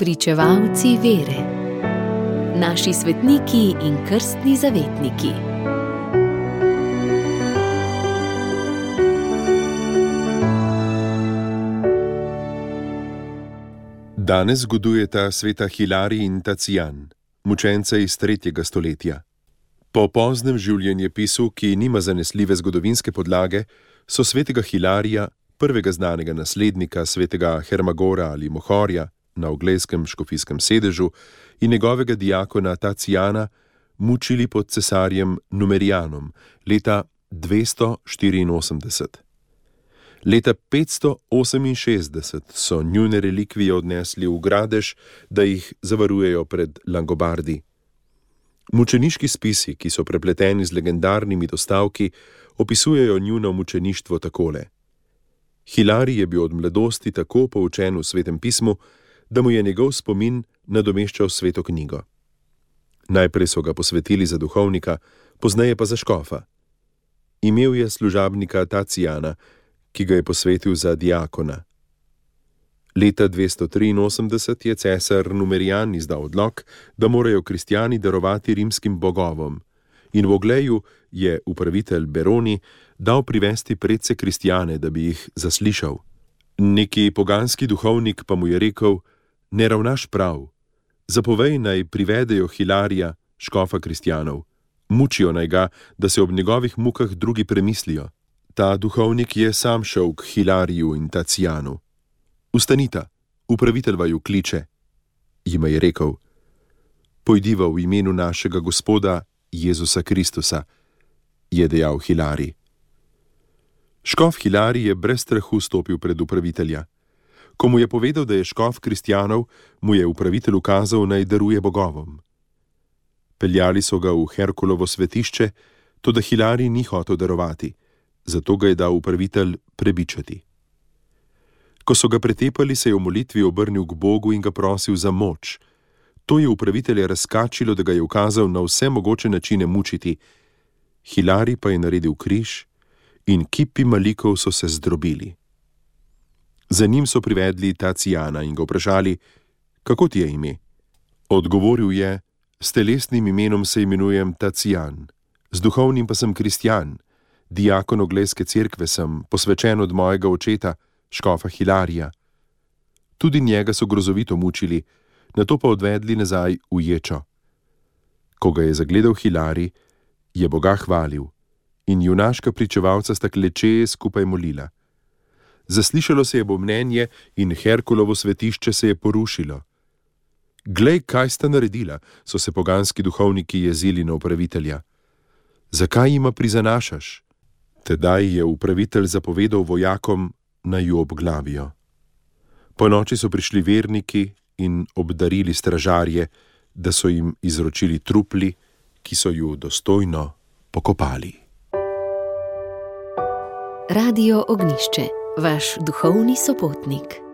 Pričevalci vere, naši svetniki in krstni zavetniki. Danes zgodujeta sveta Hilarij in Tacijan, mučence iz tretjega stoletja. Po poznem življenjepisu, ki nima zanesljive zgodovinske podlage, so svetega Hilarija, prvega znanega naslednika svetega Hermagora ali Mohorja na ogleskem škofijskem sedežu in njegovega diakona Tacijana, mučili pod cesarjem Numerijanom leta 284. Leta 568 so njune relikvije odnesli v Gradež, da jih zavarujejo pred Langobardi. Mučeniški spisi, ki so prepleteni z legendarnimi dostavki, opisujejo njuno mučeništvo takole. Hilari je bil od mladosti tako poučen v svetem pismu, da mu je njegov spomin nadomeščal sveto knjigo. Najprej so ga posvetili za duhovnika, pozneje pa za škofa. Imel je služabnika Tacijana, ki ga je posvetil za diakona. Leta 283 je cesar Numerijan izdal odlog, da morajo kristijani darovati rimskim bogovom, in v ogleju je upravitelj Beroni dal privesti predse kristijane, da bi jih zaslišal. Neki poganski duhovnik pa mu je rekel: Ne ravnaš prav, zapovej naj privedejo Hilarija, škofa kristijanov, mučijo naj ga, da se ob njegovih mukah drugi premislijo. Ta duhovnik je sam šel k Hilariju in Tacijanu. Ustanita, upravitelj vaju kliče, jim je rekel: Pojdiva v imenu našega Gospoda Jezusa Kristusa, je dejal Hilari. Škof Hilari je brez strahu stopil pred upravitelja. Ko mu je povedal, da je škof kristijanov, mu je upravitelj ukazal naj daruje bogovom. Peljali so ga v Herkulovo svetišče, to da Hilari ni hotel darovati zato ga je dal upravitelj prebičati. Ko so ga pretepali, se je v molitvi obrnil k Bogu in ga prosil za moč. To je upravitelje razkačilo, da ga je ukazal na vse mogoče načine mučiti. Hilari pa je naredil križ in kipi malikov so se zdrobili. Za njim so privedli Tacijana in ga vprašali, kako ti je ime. Odgovoril je: S telesnim imenom se imenujem Tacijan, z duhovnim pa sem kristjan diakon Ogleske cerkve sem, posvečen od mojega očeta, škofa Hilarija. Tudi njega so grozovito mučili, na to pa odvedli nazaj v ječo. Ko ga je zagledal Hilari, je Boga hvalil in junaška pričevalca sta kleče skupaj molila. Zaslišalo se je bo mnenje in Herkulovo svetišče se je porušilo. Glej, kaj sta naredila, so se poganski duhovniki jezili na upravitelja. Zakaj jima prizanašaš? Tedaj je upravitelj zapovedal vojakom, naj jo obglavijo. Po noči so prišli verniki in obdarili stražarje, da so jim izročili trupli, ki so ju dostojno pokopali. Radio Ognišče, vaš duhovni sopotnik.